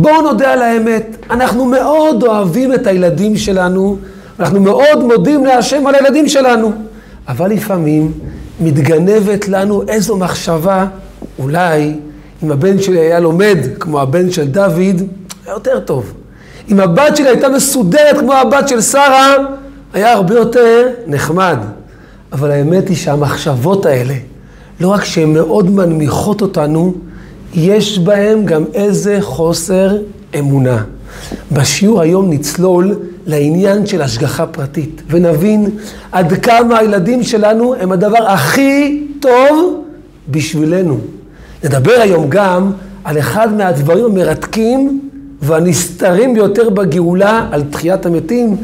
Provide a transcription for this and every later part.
בואו נודה על האמת, אנחנו מאוד אוהבים את הילדים שלנו, אנחנו מאוד מודים להשם על הילדים שלנו, אבל לפעמים מתגנבת לנו איזו מחשבה, אולי אם הבן שלי היה לומד כמו הבן של דוד, היה יותר טוב. אם הבת שלי הייתה מסודרת כמו הבת של שרה, היה הרבה יותר נחמד. אבל האמת היא שהמחשבות האלה, לא רק שהן מאוד מנמיכות אותנו, יש בהן גם איזה חוסר אמונה. בשיעור היום נצלול לעניין של השגחה פרטית, ונבין עד כמה הילדים שלנו הם הדבר הכי טוב בשבילנו. נדבר היום גם על אחד מהדברים המרתקים והנסתרים ביותר בגאולה, על תחיית המתים,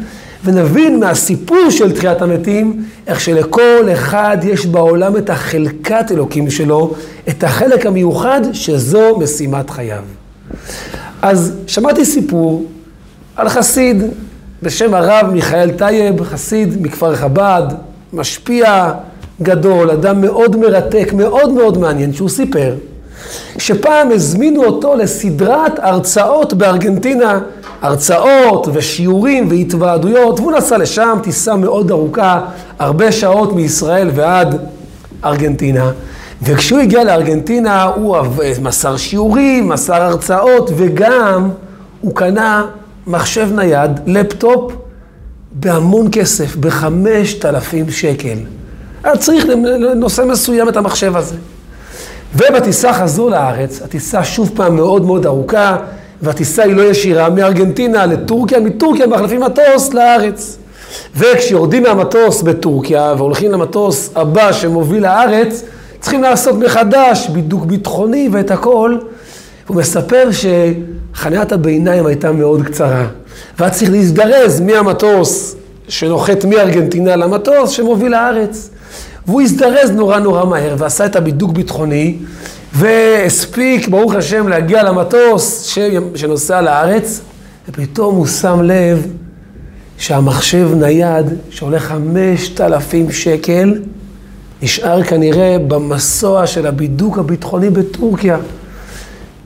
ונבין מהסיפור של תחיית המתים, איך שלכל אחד יש בעולם את החלקת אלוקים שלו, את החלק המיוחד שזו משימת חייו. אז שמעתי סיפור על חסיד בשם הרב מיכאל טייב, חסיד מכפר חב"ד, משפיע גדול, אדם מאוד מרתק, מאוד מאוד מעניין, שהוא סיפר שפעם הזמינו אותו לסדרת הרצאות בארגנטינה, הרצאות ושיעורים והתוועדויות, והוא נסע לשם טיסה מאוד ארוכה, הרבה שעות מישראל ועד ארגנטינה. וכשהוא הגיע לארגנטינה הוא מסר שיעורים, מסר הרצאות, וגם הוא קנה מחשב נייד, לפטופ, בהמון כסף, בחמשת אלפים שקל. היה צריך לנושא מסוים את המחשב הזה. ובטיסה חזרו לארץ, הטיסה שוב פעם מאוד מאוד ארוכה, והטיסה היא לא ישירה מארגנטינה לטורקיה, מטורקיה מחלפים מטוס לארץ. כשיורדים מהמטוס בטורקיה והולכים למטוס הבא שמוביל לארץ, צריכים לעשות מחדש בידוק ביטחוני ואת הכל. הוא מספר שחניית הביניים הייתה מאוד קצרה, והיה צריך להזדרז מהמטוס שנוחת מארגנטינה למטוס שמוביל לארץ. והוא הזדרז נורא נורא מהר ועשה את הבידוק ביטחוני והספיק, ברוך השם, להגיע למטוס שנוסע לארץ, ופתאום הוא שם לב שהמחשב נייד שעולה חמשת אלפים שקל נשאר כנראה במסוע של הבידוק הביטחוני בטורקיה.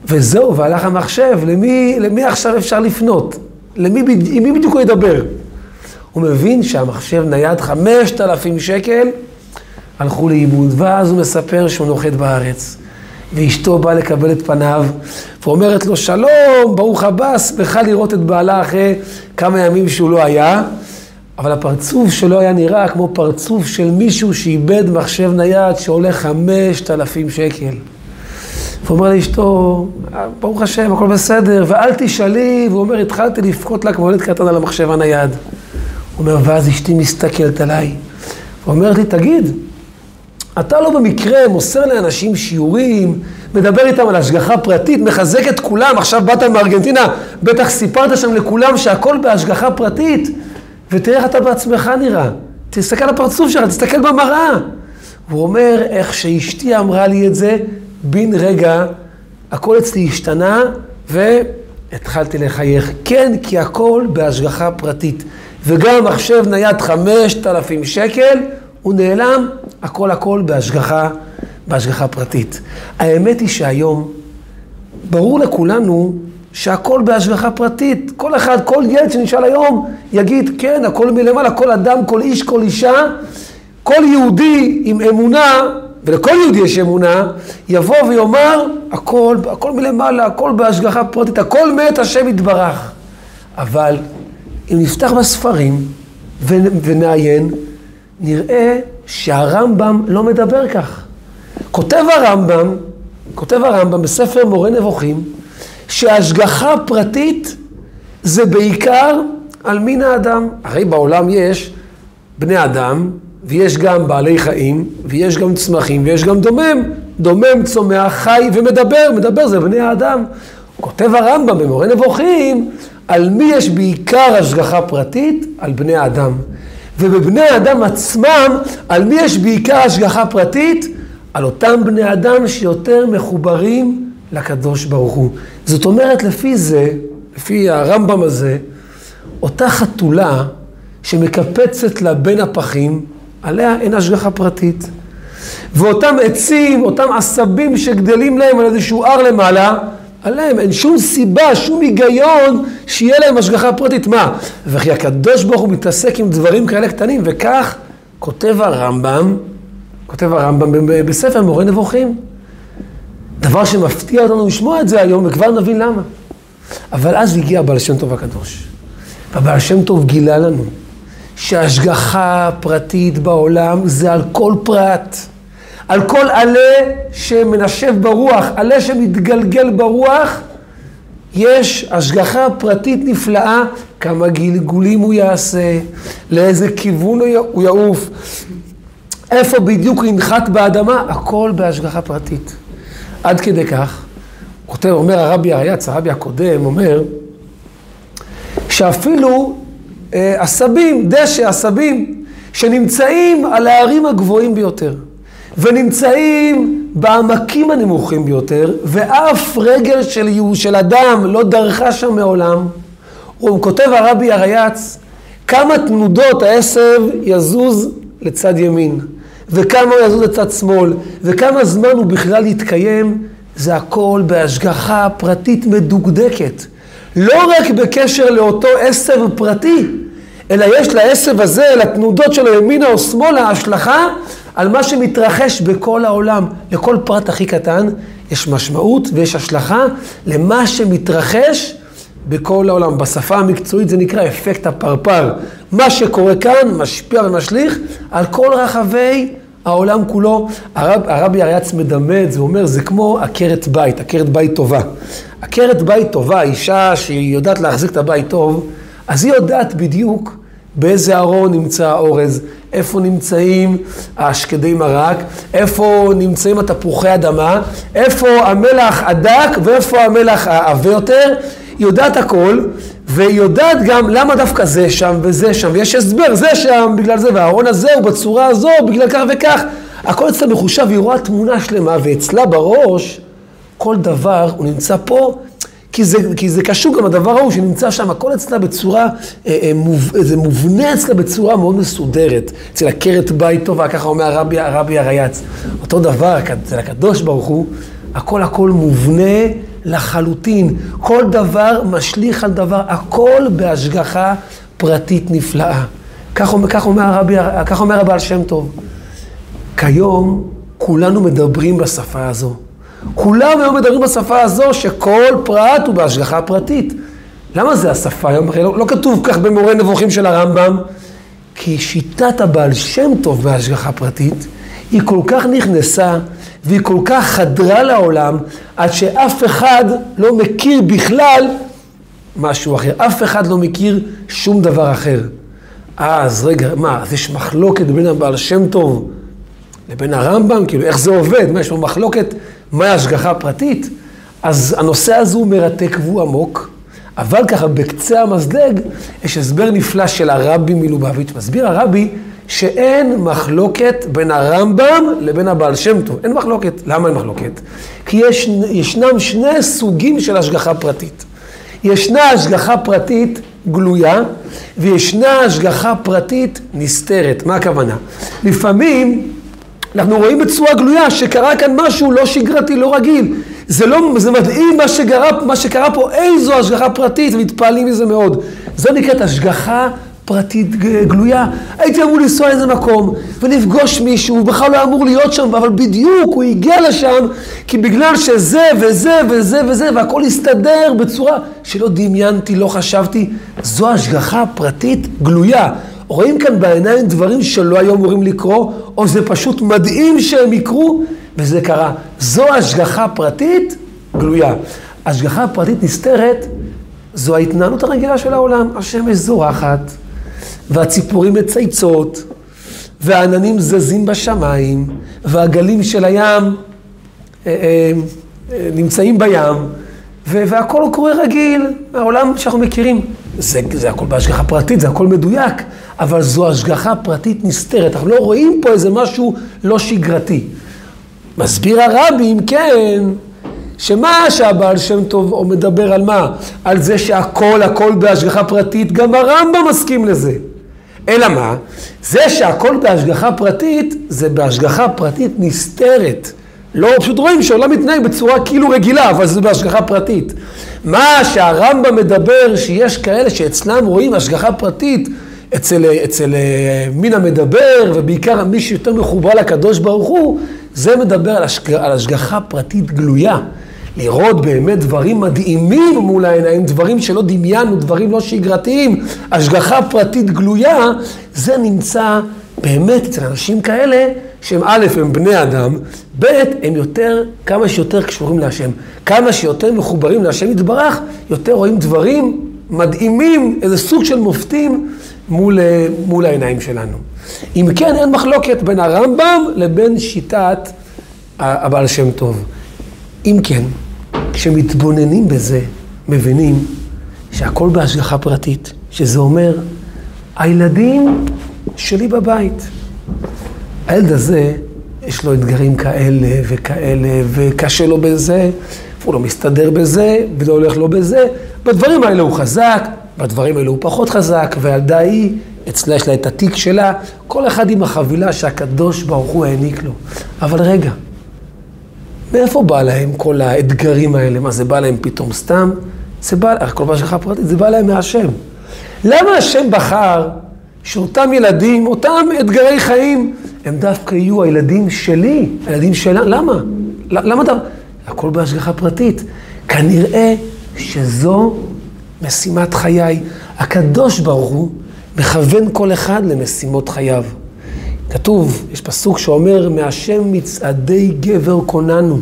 וזהו, והלך המחשב, למי, למי עכשיו אפשר לפנות? למי, עם מי בדיוק הוא ידבר? הוא מבין שהמחשב נייד חמשת אלפים שקל, הלכו לאיבוד, ואז הוא מספר שהוא נוחת בארץ. ואשתו באה לקבל את פניו, ואומרת לו, שלום, ברוך הבא, שמחה לראות את בעלה אחרי כמה ימים שהוא לא היה, אבל הפרצוף שלו היה נראה כמו פרצוף של מישהו שאיבד מחשב נייד שעולה חמשת אלפים שקל. והוא אומר לאשתו, ברוך השם, הכל בסדר, ואל תשאלי, והוא אומר, התחלתי לבכות לה כמו ילד קטן על המחשב הנייד. הוא אומר, ואז אשתי מסתכלת עליי, ואומרת לי, תגיד, אתה לא במקרה מוסר לאנשים שיעורים, מדבר איתם על השגחה פרטית, מחזק את כולם, עכשיו באת מארגנטינה, בטח סיפרת שם לכולם שהכל בהשגחה פרטית, ותראה איך אתה בעצמך נראה. תסתכל על הפרצוף שלך, תסתכל במראה. הוא אומר, איך שאשתי אמרה לי את זה, בן רגע, הכל אצלי השתנה, והתחלתי לחייך. כן, כי הכל בהשגחה פרטית. וגם מחשב נייד חמשת אלפים שקל, הוא נעלם, הכל הכל בהשגחה, בהשגחה פרטית. האמת היא שהיום, ברור לכולנו שהכל בהשגחה פרטית. כל אחד, כל ילד שנשאל היום, יגיד, כן, הכל מלמעלה, כל אדם, כל איש, כל אישה, כל יהודי עם אמונה, ולכל יהודי יש אמונה, יבוא ויאמר, הכל, הכל מלמעלה, הכל בהשגחה פרטית, הכל מת השם יתברך. אבל אם נפתח בספרים ונעיין, נראה שהרמב"ם לא מדבר כך. כותב הרמב"ם, כותב הרמב"ם בספר מורה נבוכים, שהשגחה פרטית זה בעיקר על מין האדם. הרי בעולם יש בני אדם, ויש גם בעלי חיים, ויש גם צמחים, ויש גם דומם. דומם, צומח, חי ומדבר, מדבר זה בני האדם. כותב הרמב"ם במורה נבוכים, על מי יש בעיקר השגחה פרטית? על בני האדם. ובבני האדם עצמם, על מי יש בעיקר השגחה פרטית? על אותם בני אדם שיותר מחוברים לקדוש ברוך הוא. זאת אומרת, לפי זה, לפי הרמב"ם הזה, אותה חתולה שמקפצת לה בין הפחים, עליה אין השגחה פרטית. ואותם עצים, אותם עשבים שגדלים להם על איזשהו הר למעלה, עליהם. אין שום סיבה, שום היגיון שיהיה להם השגחה פרטית. מה? וכי הקדוש ברוך הוא מתעסק עם דברים כאלה קטנים, וכך כותב הרמב"ם, כותב הרמב"ם בספר מורה נבוכים. דבר שמפתיע אותנו לשמוע את זה היום, וכבר נבין למה. אבל אז הגיע הבעל שם טוב הקדוש. והבעל שם טוב גילה לנו שהשגחה פרטית בעולם זה על כל פרט. על כל עלה שמנשב ברוח, עלה שמתגלגל ברוח, יש השגחה פרטית נפלאה, כמה גלגולים הוא יעשה, לאיזה כיוון הוא יעוף, איפה בדיוק הוא ינחת באדמה, הכל בהשגחה פרטית. עד כדי כך, כותב, אומר הרבי הריאץ, הרבי הקודם, אומר, שאפילו אה, עשבים, דשא, עשבים, שנמצאים על הערים הגבוהים ביותר. ונמצאים בעמקים הנמוכים ביותר, ואף רגל של, של אדם לא דרכה שם מעולם. הוא כותב הרבי הריאץ, כמה תנודות העשב יזוז לצד ימין, וכמה הוא יזוז לצד שמאל, וכמה זמן הוא בכלל יתקיים, זה הכל בהשגחה פרטית מדוקדקת. לא רק בקשר לאותו עשב פרטי, אלא יש לעשב הזה, לתנודות שלו ימינה או שמאלה, השלכה על מה שמתרחש בכל העולם. לכל פרט הכי קטן יש משמעות ויש השלכה למה שמתרחש בכל העולם. בשפה המקצועית זה נקרא אפקט הפרפר. מה שקורה כאן משפיע ומשליך על כל רחבי העולם כולו. הרב, הרבי אריאץ מדמה את זה, הוא אומר, זה כמו עקרת בית, עקרת בית טובה. עקרת בית טובה, אישה שהיא יודעת להחזיק את הבית טוב, אז היא יודעת בדיוק באיזה ארון נמצא האורז, איפה נמצאים השקדי מרק, איפה נמצאים התפוחי אדמה, איפה המלח הדק ואיפה המלח העבה יותר. היא יודעת הכל, והיא יודעת גם למה דווקא זה שם וזה שם, ויש הסבר, זה שם בגלל זה, והארון הזה הוא בצורה הזו בגלל כך וכך. הכל אצלה מחושב, היא רואה תמונה שלמה, ואצלה בראש, כל דבר, הוא נמצא פה כי זה, כי זה קשור גם לדבר ההוא שנמצא שם, הכל אצלה בצורה, אה, אה, מוב, זה מובנה אצלה בצורה מאוד מסודרת. אצל עקרת בית טובה, ככה אומר הרבי, הרבי הריאץ. אותו דבר, אצל הקדוש ברוך הוא, הכל הכל מובנה לחלוטין. כל דבר משליך על דבר, הכל בהשגחה פרטית נפלאה. כך, כך אומר הרבי, כך אומר הבעל שם טוב. כיום כולנו מדברים בשפה הזו. כולם היום מדברים בשפה הזו שכל פרט הוא בהשגחה פרטית. למה זה השפה היום? לא, לא כתוב כך במורה נבוכים של הרמב"ם, כי שיטת הבעל שם טוב בהשגחה פרטית, היא כל כך נכנסה והיא כל כך חדרה לעולם, עד שאף אחד לא מכיר בכלל משהו אחר. אף אחד לא מכיר שום דבר אחר. אז רגע, מה, אז יש מחלוקת בין הבעל שם טוב לבין הרמב"ם? כאילו, איך זה עובד? מה, יש לו מחלוקת מהי השגחה פרטית? אז הנושא הזה הוא מרתק והוא עמוק, אבל ככה בקצה המזלג יש הסבר נפלא של הרבי מלובביץ'. מסביר הרבי שאין מחלוקת בין הרמב"ם לבין הבעל שם טוב. אין מחלוקת. למה אין מחלוקת? כי יש, ישנם שני סוגים של השגחה פרטית. ישנה השגחה פרטית גלויה, וישנה השגחה פרטית נסתרת. מה הכוונה? לפעמים אנחנו רואים בצורה גלויה שקרה כאן משהו לא שגרתי, לא רגיל. זה, לא, זה מדהים מה, שגרה, מה שקרה פה, איזו השגחה פרטית, ומתפעלים מזה מאוד. זו נקראת השגחה פרטית גלויה. הייתי אמור לנסוע לאיזה מקום ולפגוש מישהו, הוא בכלל לא אמור להיות שם, אבל בדיוק הוא הגיע לשם, כי בגלל שזה וזה וזה וזה, והכל הסתדר בצורה שלא דמיינתי, לא חשבתי. זו השגחה פרטית גלויה. רואים כאן בעיניים דברים שלא היו אמורים לקרות, או זה פשוט מדהים שהם יקרו, וזה קרה. זו השגחה פרטית גלויה. השגחה פרטית נסתרת, זו ההתנהלות הרגילה של העולם. השמש זורחת, והציפורים מצייצות, והעננים זזים בשמיים, והגלים של הים אה, אה, אה, נמצאים בים, והכל קורה רגיל, העולם שאנחנו מכירים. זה, זה הכל בהשגחה פרטית, זה הכל מדויק, אבל זו השגחה פרטית נסתרת. אנחנו לא רואים פה איזה משהו לא שגרתי. מסביר הרבי, אם כן, שמה שהבעל שם טוב או מדבר על מה? על זה שהכל הכל בהשגחה פרטית, גם הרמב"ם מסכים לזה. אלא מה? זה שהכל בהשגחה פרטית, זה בהשגחה פרטית נסתרת. לא, פשוט רואים שהעולם מתנהג בצורה כאילו רגילה, אבל זה בהשגחה פרטית. מה שהרמב"ם מדבר, שיש כאלה שאצלם רואים השגחה פרטית, אצל, אצל אה, מין המדבר, ובעיקר מי שיותר מחובר לקדוש ברוך הוא, זה מדבר על, השג, על השגחה פרטית גלויה. לראות באמת דברים מדהימים מול העיניים, דברים שלא דמיינו, דברים לא שגרתיים, השגחה פרטית גלויה, זה נמצא באמת אצל אנשים כאלה שהם א', הם בני אדם, ב', הם יותר, כמה שיותר קשורים להשם. כמה שיותר מחוברים להשם יתברך, יותר רואים דברים מדהימים, איזה סוג של מופתים מול, מול העיניים שלנו. אם כן, אין מחלוקת בין הרמב"ם לבין שיטת הבעל שם טוב. אם כן, כשמתבוננים בזה, מבינים שהכל בהשגחה פרטית, שזה אומר, הילדים שלי בבית. הילד הזה, יש לו אתגרים כאלה וכאלה, וקשה לו בזה, והוא לא מסתדר בזה, ולא הולך לו בזה. בדברים האלה הוא חזק, בדברים האלה הוא פחות חזק, והילדה היא, אצלה יש לה את התיק שלה, כל אחד עם החבילה שהקדוש ברוך הוא העניק לו. אבל רגע, מאיפה בא להם כל האתגרים האלה? מה, זה בא להם פתאום סתם? זה בא, הכל בהשגחה פרטית, זה בא להם מהשם. למה השם בחר שאותם ילדים, אותם אתגרי חיים, הם דווקא יהיו הילדים שלי, הילדים שלנו? למה? למה אתה... הכל בהשגחה פרטית. כנראה שזו משימת חיי. הקדוש ברוך הוא מכוון כל אחד למשימות חייו. כתוב, יש פסוק שאומר, מהשם מצעדי גבר קוננו.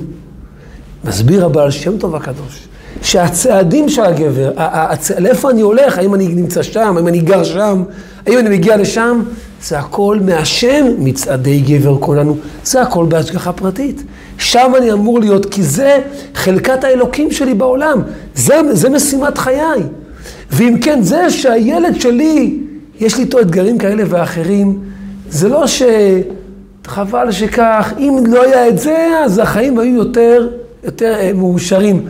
מסביר הבעל שם טוב הקדוש, שהצעדים של הגבר, הצ... לאיפה אני הולך, האם אני נמצא שם, האם אני גר שם, האם אני מגיע לשם, זה הכל מהשם מצעדי גבר קוננו, זה הכל בהשגחה פרטית. שם אני אמור להיות, כי זה חלקת האלוקים שלי בעולם, זה, זה משימת חיי. ואם כן, זה שהילד שלי, יש לי איתו אתגרים כאלה ואחרים, זה לא ש... חבל שכך, אם לא היה את זה, אז החיים היו יותר, יותר אה, מאושרים.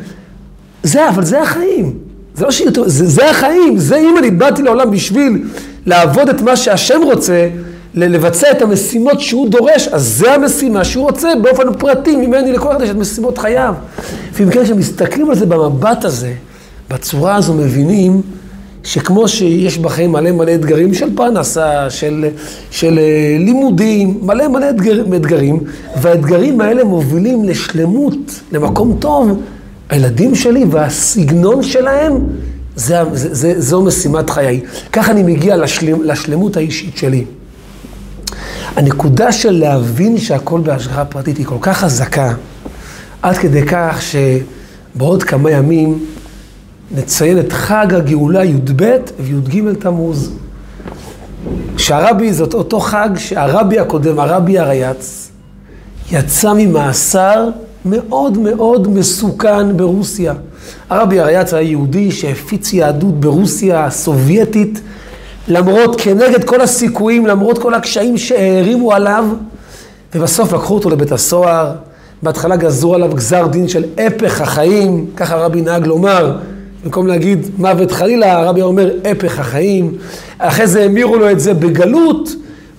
זה, אבל זה החיים. זה לא שיותר, זה, זה החיים. זה אם אני באתי לעולם בשביל לעבוד את מה שהשם רוצה, לבצע את המשימות שהוא דורש, אז זה המשימה שהוא רוצה באופן פרטי ממני לכל אחד יש את משימות חייו. ואם כן, כשמסתכלים על זה במבט הזה, בצורה הזו מבינים שכמו שיש בחיים מלא מלא אתגרים של פרנסה, של, של אה, לימודים, מלא מלא אתגר, אתגרים, והאתגרים האלה מובילים לשלמות, למקום טוב, הילדים שלי והסגנון שלהם, זה, זה, זה, זו משימת חיי. ככה אני מגיע לשלמ, לשלמות האישית שלי. הנקודה של להבין שהכל בהשגחה פרטית היא כל כך חזקה, עד כדי כך שבעוד כמה ימים נציין את חג הגאולה י"ב וי"ג תמוז. שהרבי, זאת אותו חג שהרבי הקודם, הרבי הרייץ, יצא ממאסר מאוד מאוד מסוכן ברוסיה. הרבי הרייץ היה יהודי שהפיץ יהדות ברוסיה הסובייטית, למרות, כנגד כל הסיכויים, למרות כל הקשיים שהערימו עליו, ובסוף לקחו אותו לבית הסוהר. בהתחלה גזרו עליו גזר דין של הפך החיים, ככה הרבי נהג לומר, במקום להגיד מוות חלילה, הרבי אומר הפך החיים. אחרי זה המירו לו את זה בגלות,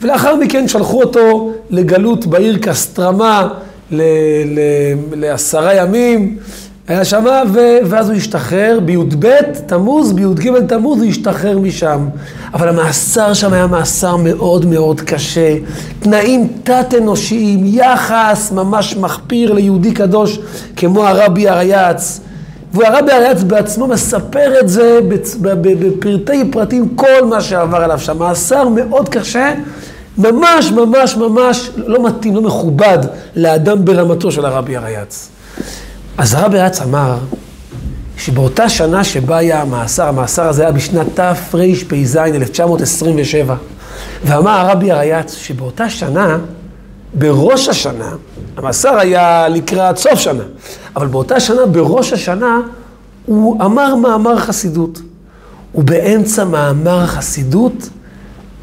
ולאחר מכן שלחו אותו לגלות בעיר קסטרמה לעשרה ימים. היה שמה, ואז הוא השתחרר בי"ב תמוז, בי"ג תמוז הוא השתחרר משם. אבל המאסר שם היה מאסר מאוד מאוד קשה. תנאים תת-אנושיים, יחס ממש מחפיר ליהודי קדוש כמו הרבי הרייץ. והרבי הרייץ בעצמו מספר את זה בפרטי פרטים, כל מה שעבר עליו שם. מאסר מאוד קשה, ממש ממש ממש לא מתאים, לא מכובד לאדם ברמתו של הרבי הרייץ. אז הרבי הרייץ אמר שבאותה שנה שבה היה המאסר, המאסר הזה היה בשנת תרפ"ז, 1927, ואמר הרבי הרייץ שבאותה שנה, בראש השנה, המאסר היה לקראת סוף שנה, אבל באותה שנה, בראש השנה, הוא אמר מאמר חסידות. ובאמצע מאמר החסידות,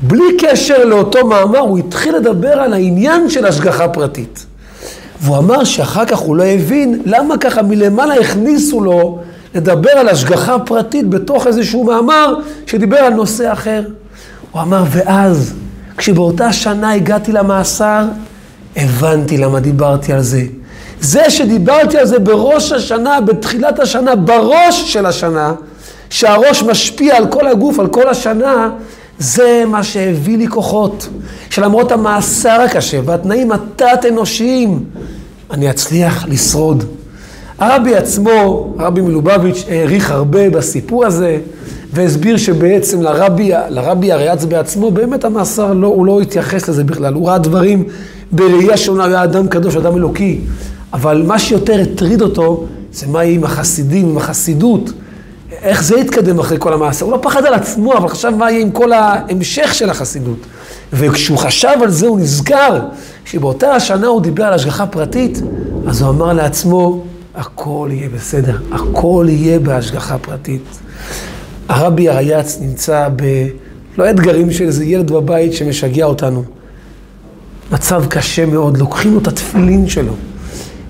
בלי קשר לאותו מאמר, הוא התחיל לדבר על העניין של השגחה פרטית. והוא אמר שאחר כך הוא לא הבין למה ככה מלמעלה הכניסו לו לדבר על השגחה פרטית בתוך איזשהו מאמר שדיבר על נושא אחר. הוא אמר, ואז, כשבאותה שנה הגעתי למאסר, הבנתי למה דיברתי על זה. זה שדיברתי על זה בראש השנה, בתחילת השנה, בראש של השנה, שהראש משפיע על כל הגוף, על כל השנה, זה מה שהביא לי כוחות. שלמרות המאסר הקשה והתנאים התת-אנושיים, אני אצליח לשרוד. הרבי עצמו, הרבי מלובביץ', העריך הרבה בסיפור הזה, והסביר שבעצם לרבי, לרבי הריאץ בעצמו, באמת המאסר, לא, הוא לא התייחס לזה בכלל, הוא ראה דברים בראייה שונה, הוא היה אדם קדוש, אדם אלוקי. אבל מה שיותר הטריד אותו, זה מה יהיה עם החסידים, עם החסידות. איך זה יתקדם אחרי כל המאסר? הוא לא פחד על עצמו, אבל חשב מה יהיה עם כל ההמשך של החסידות. וכשהוא חשב על זה, הוא נזכר שבאותה השנה הוא דיבר על השגחה פרטית, אז הוא אמר לעצמו, הכל יהיה בסדר, הכל יהיה בהשגחה פרטית. הרבי הרייץ נמצא ב... לא אתגרים של איזה ילד בבית שמשגע אותנו. מצב קשה מאוד, לוקחים לו את התפילין שלו,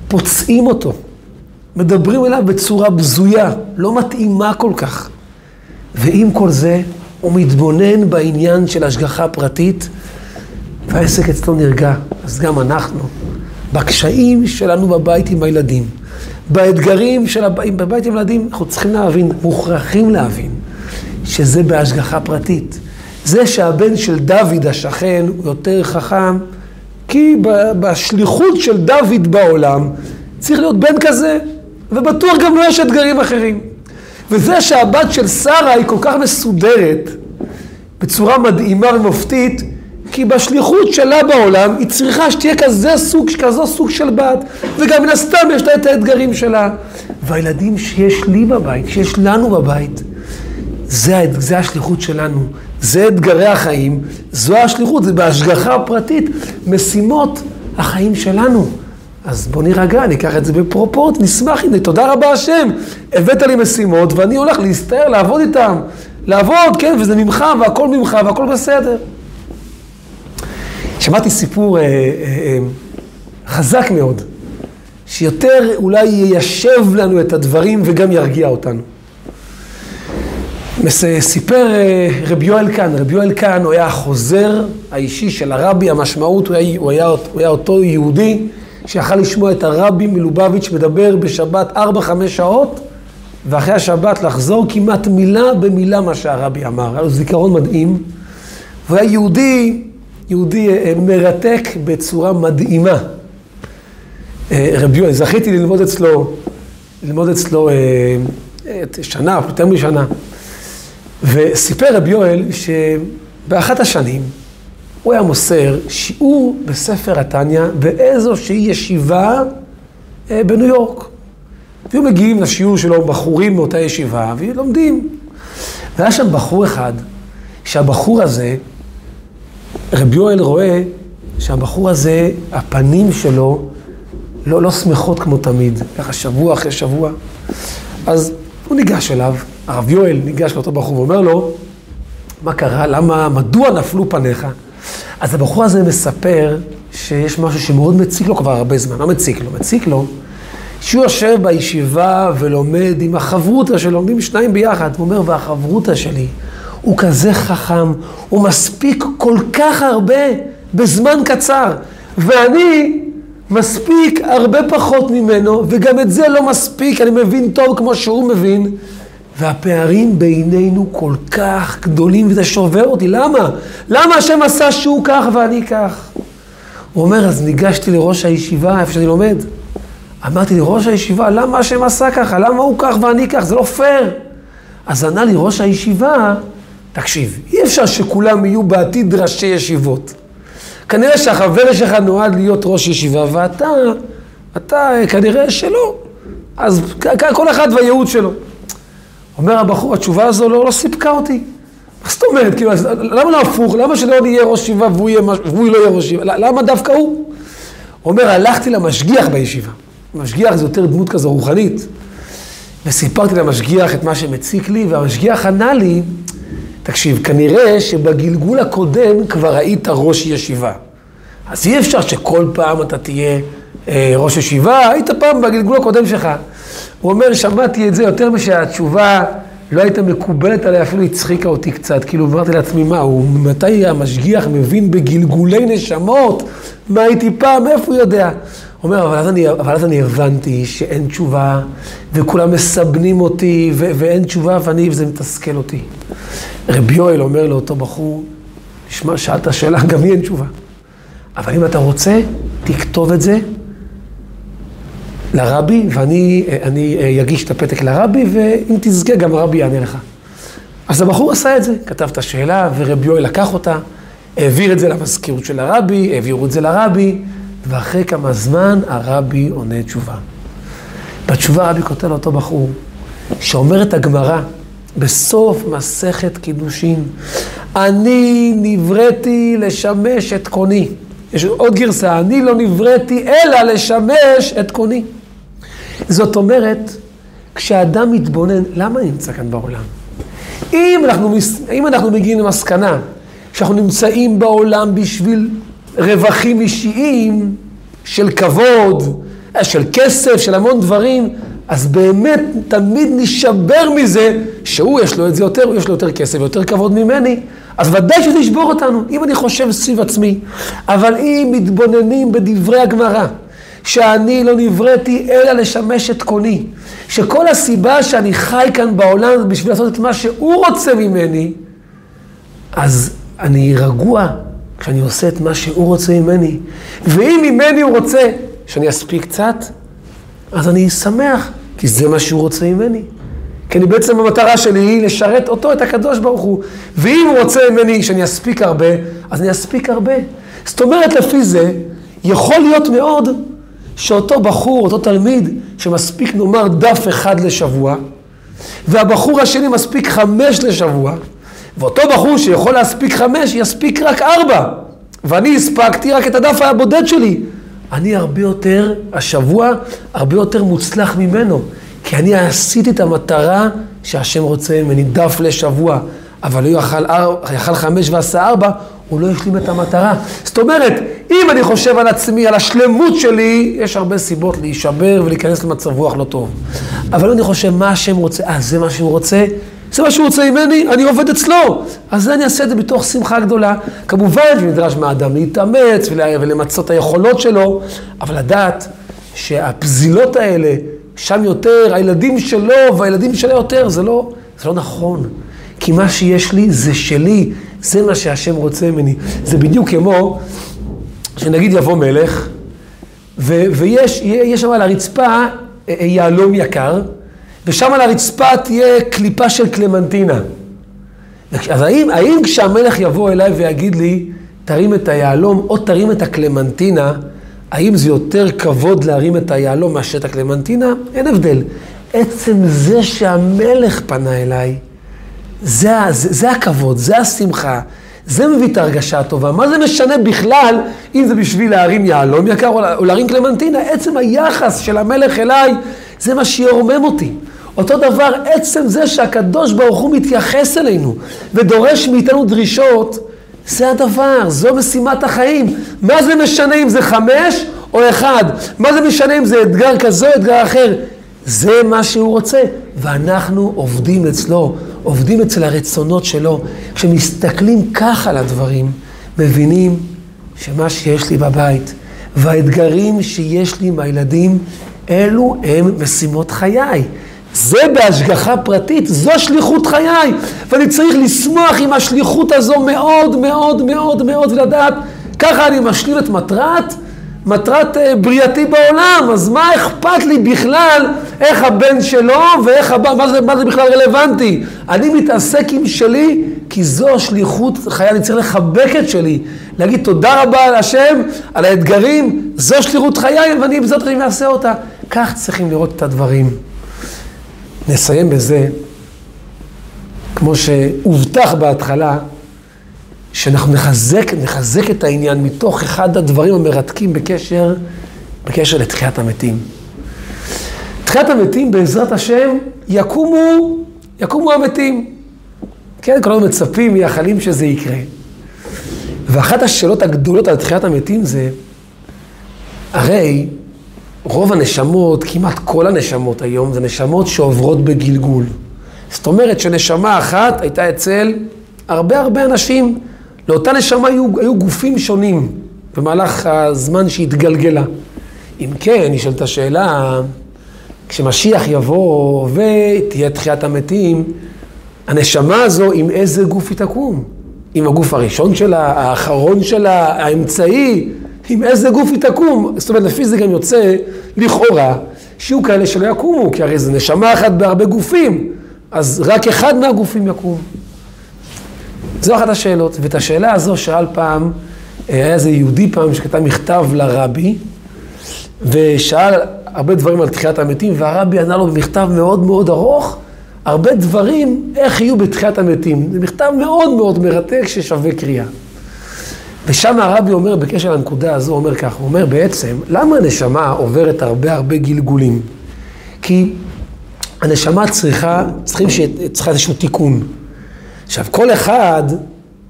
פוצעים אותו, מדברים אליו בצורה בזויה, לא מתאימה כל כך. ועם כל זה, הוא מתבונן בעניין של השגחה פרטית, והעסק אצלו נרגע. אז גם אנחנו, בקשיים שלנו בבית עם הילדים, באתגרים של הבית, בבית עם ילדים, אנחנו צריכים להבין, מוכרחים להבין, שזה בהשגחה פרטית. זה שהבן של דוד השכן הוא יותר חכם, כי בשליחות של דוד בעולם צריך להיות בן כזה, ובטוח גם לא יש אתגרים אחרים. וזה שהבת של שרה היא כל כך מסודרת, בצורה מדהימה ומופתית, כי בשליחות שלה בעולם היא צריכה שתהיה כזה סוג, כזו סוג של בת, וגם מן הסתם יש לה את האתגרים שלה. והילדים שיש לי בבית, שיש לנו בבית, זה, זה השליחות שלנו, זה אתגרי החיים, זו השליחות, זה בהשגחה פרטית, משימות החיים שלנו. אז בוא נירגע, ניקח את זה בפרופורט, נשמח, הנה, תודה רבה השם, הבאת לי משימות ואני הולך להסתער, לעבוד איתם. לעבוד, כן, וזה ממך והכל ממך והכל בסדר. שמעתי סיפור אה, אה, אה, חזק מאוד, שיותר אולי יישב לנו את הדברים וגם ירגיע אותנו. סיפר אה, רבי יואל קאן, רבי יואל קאן הוא היה החוזר האישי של הרבי, המשמעות הוא היה, הוא היה, הוא היה אותו יהודי שיכל לשמוע את הרבי מלובביץ' מדבר בשבת 4-5 שעות, ואחרי השבת לחזור כמעט מילה במילה מה שהרבי אמר. היה לו זיכרון מדהים, והוא היה יהודי, יהודי אה, מרתק בצורה מדהימה. אה, רבי יואל, זכיתי ללמוד אצלו, ללמוד אצלו שנה, יותר משנה. וסיפר רבי יואל שבאחת השנים הוא היה מוסר שיעור בספר התניא באיזושהי ישיבה אה, בניו יורק. והיו מגיעים לשיעור שלו בחורים מאותה ישיבה ולומדים. והיה שם בחור אחד, שהבחור הזה, רבי יואל רואה שהבחור הזה, הפנים שלו לא, לא שמחות כמו תמיד, ככה שבוע אחרי שבוע. אז הוא ניגש אליו, הרב יואל ניגש לאותו בחור ואומר לו, מה קרה? למה, מדוע נפלו פניך? אז הבחור הזה מספר שיש משהו שמאוד מציק לו כבר הרבה זמן. מה מציק לו? מציק לו שהוא יושב בישיבה ולומד עם החברותא שלו, לומדים שניים ביחד. הוא אומר, והחברותא שלי, הוא כזה חכם, הוא מספיק כל כך הרבה בזמן קצר. ואני מספיק הרבה פחות ממנו, וגם את זה לא מספיק, אני מבין טוב כמו שהוא מבין. והפערים בינינו כל כך גדולים, וזה שובר אותי. למה? למה השם עשה שהוא כך ואני כך? הוא אומר, אז ניגשתי לראש הישיבה, איפה שאני לומד. אמרתי לראש הישיבה, למה השם עשה ככה? למה הוא כך ואני כך? זה לא פייר. אז ענה לי ראש הישיבה, תקשיב, אי אפשר שכולם יהיו בעתיד ראשי ישיבות. כנראה שהחבר שלך נועד להיות ראש ישיבה, ואתה, אתה כנראה שלא. אז כל אחד והייעוד שלו. אומר הבחור, התשובה הזו לא, לא סיפקה אותי. מה זאת אומרת? כאילו, למה לא הפוך? למה שלא יהיה ראש ישיבה והוא, יהיה, והוא לא יהיה ראש ישיבה? למה דווקא? הוא אומר, הלכתי למשגיח בישיבה. משגיח זה יותר דמות כזו רוחנית. וסיפרתי למשגיח את מה שמציק לי, והמשגיח ענה לי, תקשיב, כנראה שבגלגול הקודם כבר היית ראש ישיבה. אז אי אפשר שכל פעם אתה תהיה אה, ראש ישיבה, היית פעם בגלגול הקודם שלך. הוא אומר, שמעתי את זה יותר משהתשובה לא הייתה מקובלת עליי, אפילו הצחיקה אותי קצת. כאילו, אמרתי לעצמי, מה, הוא, מתי המשגיח מבין בגלגולי נשמות? מה הייתי פעם, איפה הוא יודע? אומר, אבל אז, אני, אבל אז אני הבנתי שאין תשובה, וכולם מסבנים אותי, ו- ואין תשובה, ואני, וזה מתסכל אותי. רבי יואל אומר לאותו בחור, שמע, שאלת שאלה, גם לי אין תשובה. אבל אם אתה רוצה, תכתוב את זה לרבי, ואני אני אגיש את הפתק לרבי, ואם תזכה, גם הרבי יענה לך. אז הבחור עשה את זה, כתב את השאלה, ורבי יואל לקח אותה, העביר את זה למזכירות של הרבי, העבירו את זה לרבי, ואחרי כמה זמן הרבי עונה תשובה. בתשובה הרבי כותב לאותו בחור, שאומרת הגמרא, בסוף מסכת קידושין, אני נבראתי לשמש את קוני. יש עוד גרסה, אני לא נבראתי אלא לשמש את קוני. זאת אומרת, כשאדם מתבונן, למה נמצא כאן בעולם? אם אנחנו, אם אנחנו מגיעים למסקנה שאנחנו נמצאים בעולם בשביל רווחים אישיים של כבוד, של כסף, של המון דברים, אז באמת תמיד נשבר מזה שהוא יש לו את זה יותר, הוא יש לו יותר כסף ויותר כבוד ממני, אז ודאי שזה ישבור אותנו, אם אני חושב סביב עצמי. אבל אם מתבוננים בדברי הגמרא, שאני לא נבראתי אלא לשמש את קוני, שכל הסיבה שאני חי כאן בעולם זה בשביל לעשות את מה שהוא רוצה ממני, אז אני רגוע כשאני עושה את מה שהוא רוצה ממני. ואם ממני הוא רוצה שאני אספיק קצת, אז אני שמח, כי זה מה שהוא רוצה ממני. כי אני בעצם המטרה שלי היא לשרת אותו, את הקדוש ברוך הוא. ואם הוא רוצה ממני שאני אספיק הרבה, אז אני אספיק הרבה. זאת אומרת, לפי זה, יכול להיות מאוד שאותו בחור, אותו תלמיד, שמספיק נאמר דף אחד לשבוע, והבחור השני מספיק חמש לשבוע, ואותו בחור שיכול להספיק חמש, יספיק רק ארבע. ואני הספקתי רק את הדף הבודד שלי. אני הרבה יותר, השבוע, הרבה יותר מוצלח ממנו. כי אני עשיתי את המטרה שהשם רוצה ממני, דף לשבוע. אבל הוא יאכל, חמש ועשה ארבע, הוא לא השלים את המטרה. זאת אומרת, אם אני חושב על עצמי, על השלמות שלי, יש הרבה סיבות להישבר ולהיכנס למצב רוח לא טוב. אבל אני חושב, מה השם רוצה? אה, זה מה שהוא רוצה? זה מה שהוא רוצה ממני, אני עובד אצלו. אז אני אעשה את זה בתוך שמחה גדולה. כמובן שנדרש מהאדם להתאמץ ולמצות את היכולות שלו, אבל לדעת שהפזילות האלה, שם יותר, הילדים שלו והילדים שלה יותר, זה לא, זה לא נכון. כי מה שיש לי זה שלי, זה מה שהשם רוצה ממני. זה בדיוק כמו שנגיד יבוא מלך, ו- ויש שם על הרצפה אה, אה, יהלום יקר, ושם על הרצפה תהיה קליפה של קלמנטינה. אז האם, האם כשהמלך יבוא אליי ויגיד לי, תרים את היהלום או תרים את הקלמנטינה, האם זה יותר כבוד להרים את היהלום מאשר את הקלמנטינה? אין הבדל. עצם זה שהמלך פנה אליי, זה, זה, זה הכבוד, זה השמחה, זה מביא את ההרגשה הטובה. מה זה משנה בכלל אם זה בשביל להרים יהלום יקר או להרים קלמנטינה? עצם היחס של המלך אליי, זה מה שירומם אותי. אותו דבר, עצם זה שהקדוש ברוך הוא מתייחס אלינו ודורש מאיתנו דרישות, זה הדבר, זו משימת החיים. מה זה משנה אם זה חמש או אחד? מה זה משנה אם זה אתגר כזה או אתגר אחר? זה מה שהוא רוצה, ואנחנו עובדים אצלו, עובדים אצל הרצונות שלו. כשמסתכלים ככה על הדברים, מבינים שמה שיש לי בבית והאתגרים שיש לי עם הילדים, אלו הם משימות חיי. זה בהשגחה פרטית, זו שליחות חיי. ואני צריך לשמוח עם השליחות הזו מאוד מאוד מאוד מאוד ולדעת, ככה אני משלים את מטרת מטרת אה, בריאתי בעולם, אז מה אכפת לי בכלל איך הבן שלו ואיך הבא, מה זה, מה זה בכלל רלוונטי? אני מתעסק עם שלי, כי זו שליחות חיי, אני צריך לחבק את שלי, להגיד תודה רבה על על האתגרים, זו שליחות חיי, ואני בזאת אני אעשה אותה. כך צריכים לראות את הדברים. נסיים בזה, כמו שהובטח בהתחלה, שאנחנו נחזק, נחזק את העניין מתוך אחד הדברים המרתקים בקשר, בקשר לתחיית המתים. תחיית המתים, בעזרת השם, יקומו, יקומו המתים. כן, כולנו מצפים, מייחלים שזה יקרה. ואחת השאלות הגדולות על תחיית המתים זה, הרי רוב הנשמות, כמעט כל הנשמות היום, זה נשמות שעוברות בגלגול. זאת אומרת שנשמה אחת הייתה אצל הרבה הרבה אנשים. לאותה נשמה היו, היו גופים שונים במהלך הזמן שהתגלגלה. אם כן, נשאלת השאלה, כשמשיח יבוא ותהיה תחיית המתים, הנשמה הזו, עם איזה גוף היא תקום? עם הגוף הראשון שלה, האחרון שלה, האמצעי, עם איזה גוף היא תקום? זאת אומרת, לפי זה גם יוצא, לכאורה, שיהיו כאלה שלא יקומו, כי הרי זה נשמה אחת בהרבה גופים, אז רק אחד מהגופים יקום. זו אחת השאלות, ואת השאלה הזו שאל פעם, היה איזה יהודי פעם שכתב מכתב לרבי, ושאל הרבה דברים על תחיית המתים, והרבי ענה לו במכתב מאוד מאוד ארוך, הרבה דברים, איך יהיו בתחיית המתים. זה מכתב מאוד מאוד מרתק ששווה קריאה. ושם הרבי אומר, בקשר לנקודה הזו, אומר כך, הוא אומר בעצם, למה הנשמה עוברת הרבה הרבה גלגולים? כי הנשמה צריכה, צריכים ש... צריכה איזשהו תיקון. עכשיו, כל אחד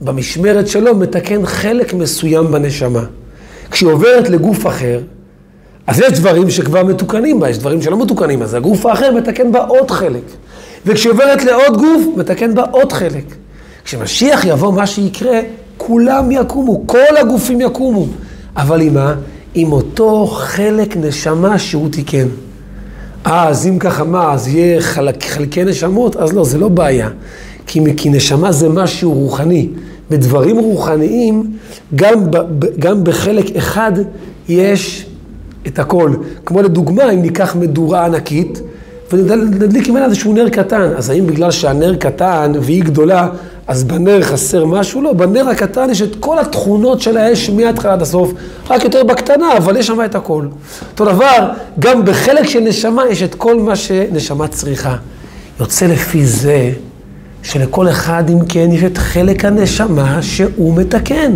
במשמרת שלו מתקן חלק מסוים בנשמה. כשהיא עוברת לגוף אחר, אז יש דברים שכבר מתוקנים בה, יש דברים שלא מתוקנים, אז הגוף האחר מתקן בה עוד חלק. וכשהיא עוברת לעוד גוף, מתקן בה עוד חלק. כשמשיח יבוא, מה שיקרה, כולם יקומו, כל הגופים יקומו. אבל עם מה? עם אותו חלק נשמה שהוא תיקן. אז אם ככה מה, אז יהיה חלק, חלקי נשמות? אז לא, זה לא בעיה. כי, כי נשמה זה משהו רוחני. בדברים רוחניים, גם, ב, גם בחלק אחד יש את הכל. כמו לדוגמה, אם ניקח מדורה ענקית, ונדליק ממנה איזשהו נר קטן. אז האם בגלל שהנר קטן והיא גדולה, אז בנר חסר משהו? לא, בנר הקטן יש את כל התכונות של האש מההתחלה עד הסוף, רק יותר בקטנה, אבל יש שם את הכל. אותו דבר, גם בחלק של נשמה יש את כל מה שנשמה צריכה. יוצא לפי זה שלכל אחד, אם כן, יש את חלק הנשמה שהוא מתקן.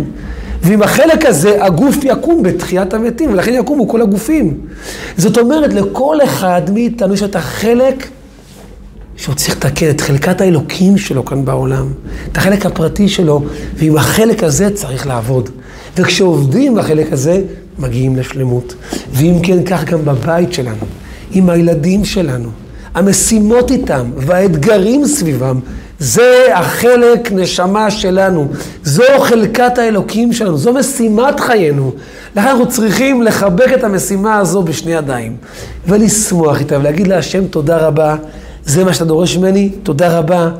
ועם החלק הזה הגוף יקום בתחיית המתים, ולכן יקומו כל הגופים. זאת אומרת, לכל אחד מאיתנו יש את החלק שהוא צריך לתקן, את חלקת האלוקים שלו כאן בעולם, את החלק הפרטי שלו, ועם החלק הזה צריך לעבוד. וכשעובדים בחלק הזה, מגיעים לשלמות. ואם כן, כך גם בבית שלנו, עם הילדים שלנו, המשימות איתם והאתגרים סביבם, זה החלק נשמה שלנו, זו חלקת האלוקים שלנו, זו משימת חיינו. לכן אנחנו צריכים לחבק את המשימה הזו בשני ידיים, ולשמוח איתה, ולהגיד להשם תודה רבה, זה מה שאתה דורש ממני, תודה רבה.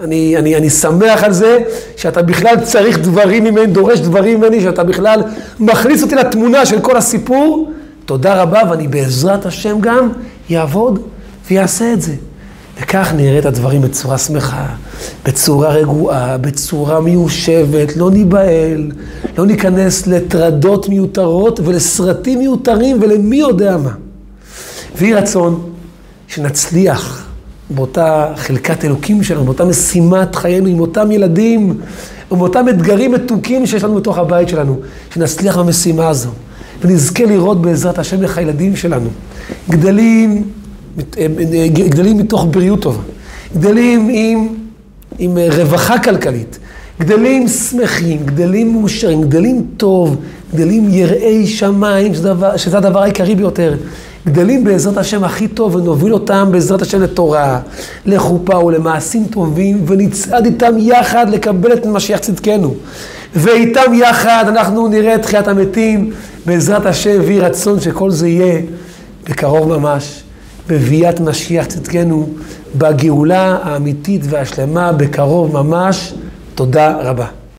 אני, אני, אני שמח על זה שאתה בכלל צריך דברים ממני, דורש דברים ממני, שאתה בכלל מכניס אותי לתמונה של כל הסיפור. תודה רבה, ואני בעזרת השם גם יעבוד ויעשה את זה. וכך נראה את הדברים בצורה שמחה, בצורה רגועה, בצורה מיושבת, לא ניבהל, לא ניכנס לטרדות מיותרות ולסרטים מיותרים ולמי יודע מה. ויהי רצון שנצליח באותה חלקת אלוקים שלנו, באותה משימת חיינו עם אותם ילדים ובאותם אתגרים מתוקים שיש לנו בתוך הבית שלנו, שנצליח במשימה הזו ונזכה לראות בעזרת השם איך הילדים שלנו גדלים גדלים מתוך בריאות טובה, גדלים עם, עם רווחה כלכלית, גדלים שמחים, גדלים מאושרים, גדלים טוב, גדלים יראי שמיים, שזה, דבר, שזה הדבר העיקרי ביותר. גדלים בעזרת השם הכי טוב ונוביל אותם בעזרת השם לתורה, לחופה ולמעשים טובים ונצעד איתם יחד לקבל את משיח צדקנו. ואיתם יחד אנחנו נראה את תחיית המתים בעזרת השם ויהי רצון שכל זה יהיה בקרוב ממש. בביאת משיח צדקנו, בגאולה האמיתית והשלמה בקרוב ממש. תודה רבה.